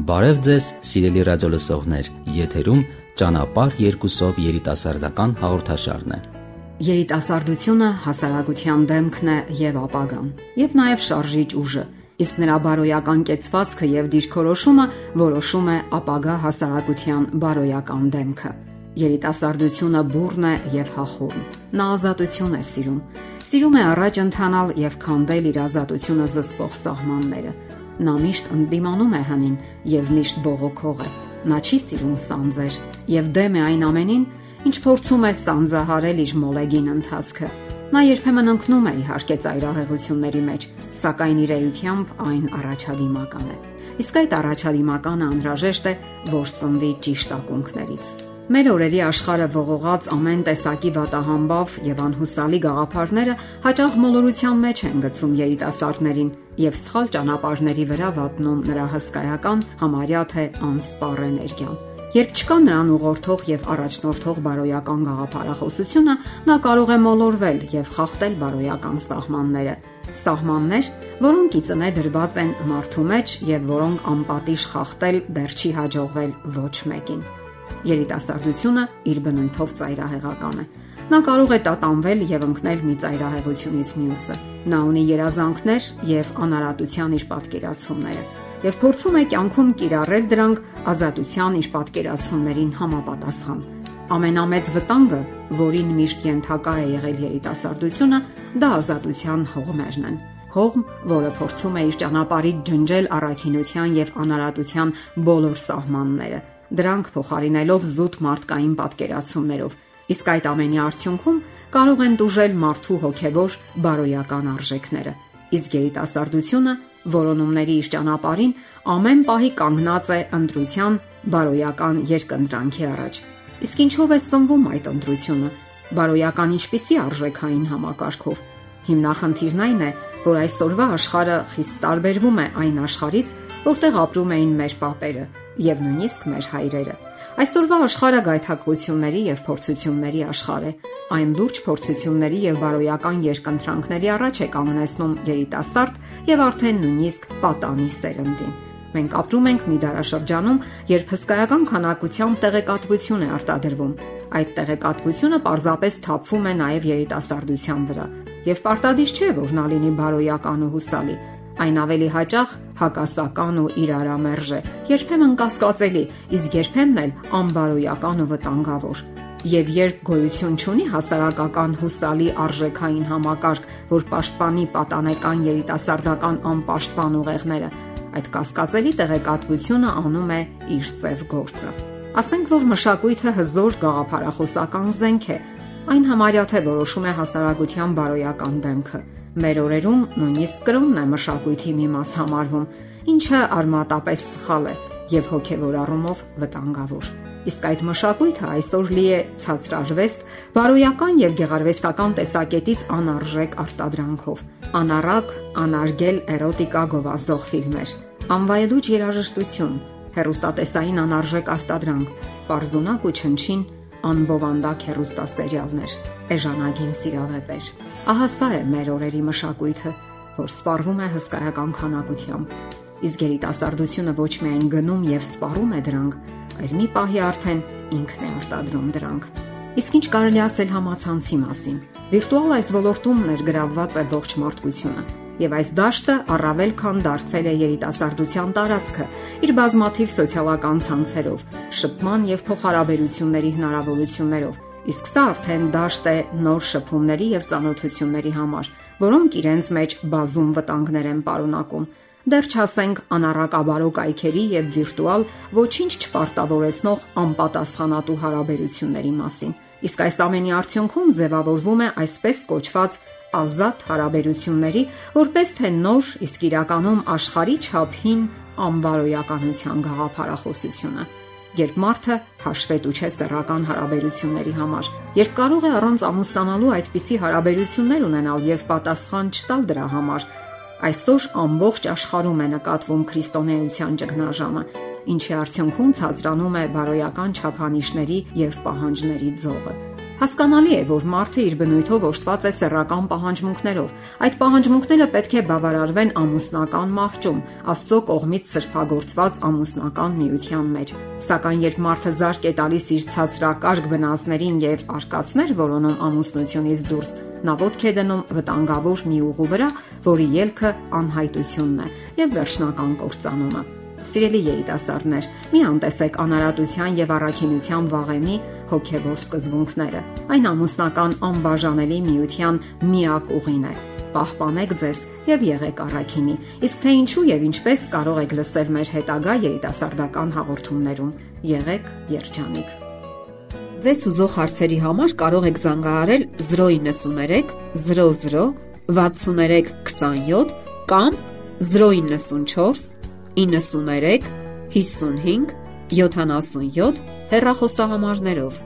Բարև ձեզ, սիրելի ռադիոլսողներ։ Եթերում ճանապարհ երկուսով երիտասարդական հաղորդաշարն է։ Երիտասարդությունը հասարակության դեմքն է եւ ապագան, եւ նաեւ շարժիչ ուժը։ Իսկ նրա բարոյական կեցվածքը եւ դիրքորոշումը որոշում է ապագա հասարակության բարոյական դեմքը։ Երիտասարդությունը բուրն է եւ հախուռն։ Նա ազատություն է սիրում։ Սիրում է առաջ ընթանալ եւ քանդել իր ազատությունը զսպող սահմանները Նա միշտ ընդդիմանում է հնին եւ միշտ բողոքող է։ Նա չի սիրում սանձեր եւ դեմ է այն ամենին, ինչ փորձում է սանձահարել իր մոլեգին ընթացքը։ Նա երբեմն ընկնում է իհարկե ծայրահեղությունների մեջ, սակայն իր էությամբ այն առաջադիմական է։ Իսկ այդ առաջադիմականը անհրաժեշտ է, որ սնվի ճիշտ ակունքներից։ Մեր օրերի աշխարհը ողողած ամեն տեսակի վատահամբավ եւ անհուսալի գաղափարները հաճախ մոլորության մեջ են գցում երիտասարդներին եւ սխալ ճանապարհների վրա վատնում նրա հսկայական համարյա թե անսպառ էներգիան։ Երբ չկա նրան ուղղորդող եւ առաջնորդող բարոյական գաղափարախոսությունը, նա կարող է մոլորվել եւ խախտել բարոյական սահմանները։ Սահմաններ, որոնք ի ծնե դրված են մարդու մեջ եւ որոնք անպատիժ խախտել դեռ չի հաջողվել ոչ մեկին երիտասարդությունը իր բնույթով ծայրահեղական է։ Նա կարող է տատանվել եւ ընկնել մի ծայրահեղությունից մյուսը։ Նա ունի երազանքներ եւ անարատության իր պատկերացումները եւ փորձում է կյանքում կիրառել դրանք ազատության իր պատկերացումներին համապատասխան։ Ամենամեծ վտանգը, որին միշտ ենթակա է եղել երիտասարդությունը, դա ազատության հողմերն են հողմ, որը փորձում է իր ճանապարհից ջնջել առաքինության եւ անարատության բոլոր սահմանները, դրանք փոխարինելով զուտ մարդկային պատկերացումներով։ Իսկ այդ ամենի արդյունքում կարող են դուժել մարդու հոգևոր բարոյական արժեքները։ Իսկ երիտասարդությունը որոնումների իր ճանապարհին ամեն պահի կանգնած է ընտրության բարոյական երկընտրանքի առաջ։ Իսկ ինչով է սնվում այդ ընտրությունը։ Բարոյական ինչպիսի արժեքային համակարգով։ Հիմնախնդիրն այն է, որ այսօրվա աշխարհը խիստ տարբերվում է այն աշխարից, որտեղ ապրում էին մեր պապերը եւ նույնիսկ մեր հայրերը։ Այսօրվա աշխարհը գայթակղությունների եւ փորձությունների աշխարհ է։ Այն լուրջ փորձությունների եւ բարոյական երկընտրանքների առաջ է կանգնեցնում երիտասարդ եւ արդեն նույնիսկ պատանի սերնդին։ Մենք ապրում ենք մի դարաշրջանում, երբ հսկայական քանակությամբ տեղեկատվություն է արտադրվում։ Այդ տեղեկատվությունը պարզապես թափվում է նաև երիտասարդության վրա, եւ պարտադիր չէ, որ նա լինի բարոյական ու հուսալի այն ավելի հաճախ հակասական ու իրարամերժ է, երբեմն կասկածելի, իսկ երբեմն էլ անբարոյական ու վտանգավոր։ Եվ երբ գոյություն ունի հասարակական հուսալի արժեքային համակարգ, որ պաշտպանի պատանեկան երիտասարդական անպաշտպան ուղեղները, այդ կասկածելի տեղեկատվությունը անում է իր սև գործը։ Ասենք որ մշակույթը հզոր գաղափարախոսական զենք է, այն համարյա թե որոշում է հասարակության բարոյական դեմքը Մեր օրերում նույնիսկ կրոնն է մշակույթի մի մաս համարվում, ինչը արմատապես սխալ է եւ հոգեվոր առումով վտանգավոր։ Իսկ այդ մշակույթը այսօր լի է ցածրարվեստ, բարոյական եւ գեղարվեստական տեսակետից անարժեք արտադրանքով։ Անառակ, անարգել էրոտիկա գովազդող ֆիլմեր, անվայելուչ երաժշտություն, հերոստատեսային անարժեք արտադրանք, པարզունակ ու չնչին անբովանդակ հերոստասերիալներ, էժանագին սիրավեպեր։ Ահա սա է մեր օրերի մշակույթը, որ սպառվում է հսկայական քանակությամբ։ Իսկ երիտասարդությունը ոչ միայն գնում եւ սպառում է դրանք, այլ մի պահի արդեն ինքն է արտադրում դրանք։ Իսկ ինչ կարելի ասել համացանցի մասին։ Վիրտուալ այս ոլորտում ներգրավված է ողջ մարդկությունը, եւ այս դաշտը առավել քան դարձել է երիտասարդության տարածքը իր բազմաթիվ սոցիալական ցանցերով, շփման եւ փոխհարաբերությունների հնարավորություններով Իսկ սա արդեն դաշտ է նոր շփումների եւ ծանոթությունների համար, որոնք իրենց մեջ բազում վտանգներ են պարունակում։ Դեռ չասենք անառակաբարո կայքերի եւ վիրտուալ ոչինչ չպարտավորեցնող անպատասխանատու հարաբերությունների մասին։ Իսկ այս ամենի արդյունքում ձևավորվում է այսպես կոչված ազատ հարաբերությունների, որպես թե նոր, իսկ իրականում աշխարհի չափին անբարոյականության գաղափարախոսությունը երբ մարդը հաշվետու չէ սեռական հարաբերությունների համար, երբ կարող է առանց ամուսնանալու այդպիսի հարաբերություններ ունենալ եւ պատասխան չտալ դրա համար, այսօր ամբողջ աշխարհում է նկատվում քրիստոնեության ճգնաժամը, ինչի արդյունքում ցածրանում է բարոյական չափանիշների եւ պահանջների ձողը։ Հասկանալի է, որ մարդը իր բնույթով օժտված է սեռական պահանջմունքներով։ Այդ պահանջմունքները պետք է բավարարվեն ամուսնական մահճում, Աստծո կողմից սրբագործված ամուսնական միության մեջ։ Սակայն երբ մարդը զարկ է տալիս իր ցածրակարգ բնազներին եւ արկածներ որոնում ամուսնությունից դուրս, նա ոտք է դնում վտանգավոր մի ուղու վրա, որի ելքը անհայտությունն է եւ վերջնական կործանումը։ Սիրելի երիտասարդներ, մի անտեսեք անարատության եւ առաքինության վաղեմի հոգեվոր սկզբունքները։ Այն ամուսնական անբաժանելի միության միակ ուղին է։ Պահպանեք ձեզ եւ եղեք առաքինի։ Իսկ թե ինչու եւ ինչպես կարող եք լսել մեր հետագա երիտասարդական հաղորդումներում։ Եղեք երջանիկ։ Ձեզ ուզող հարցերի համար կարող եք զանգահարել 093 00 63 27 կամ 094 93 55 77 հեռախոսահամարներով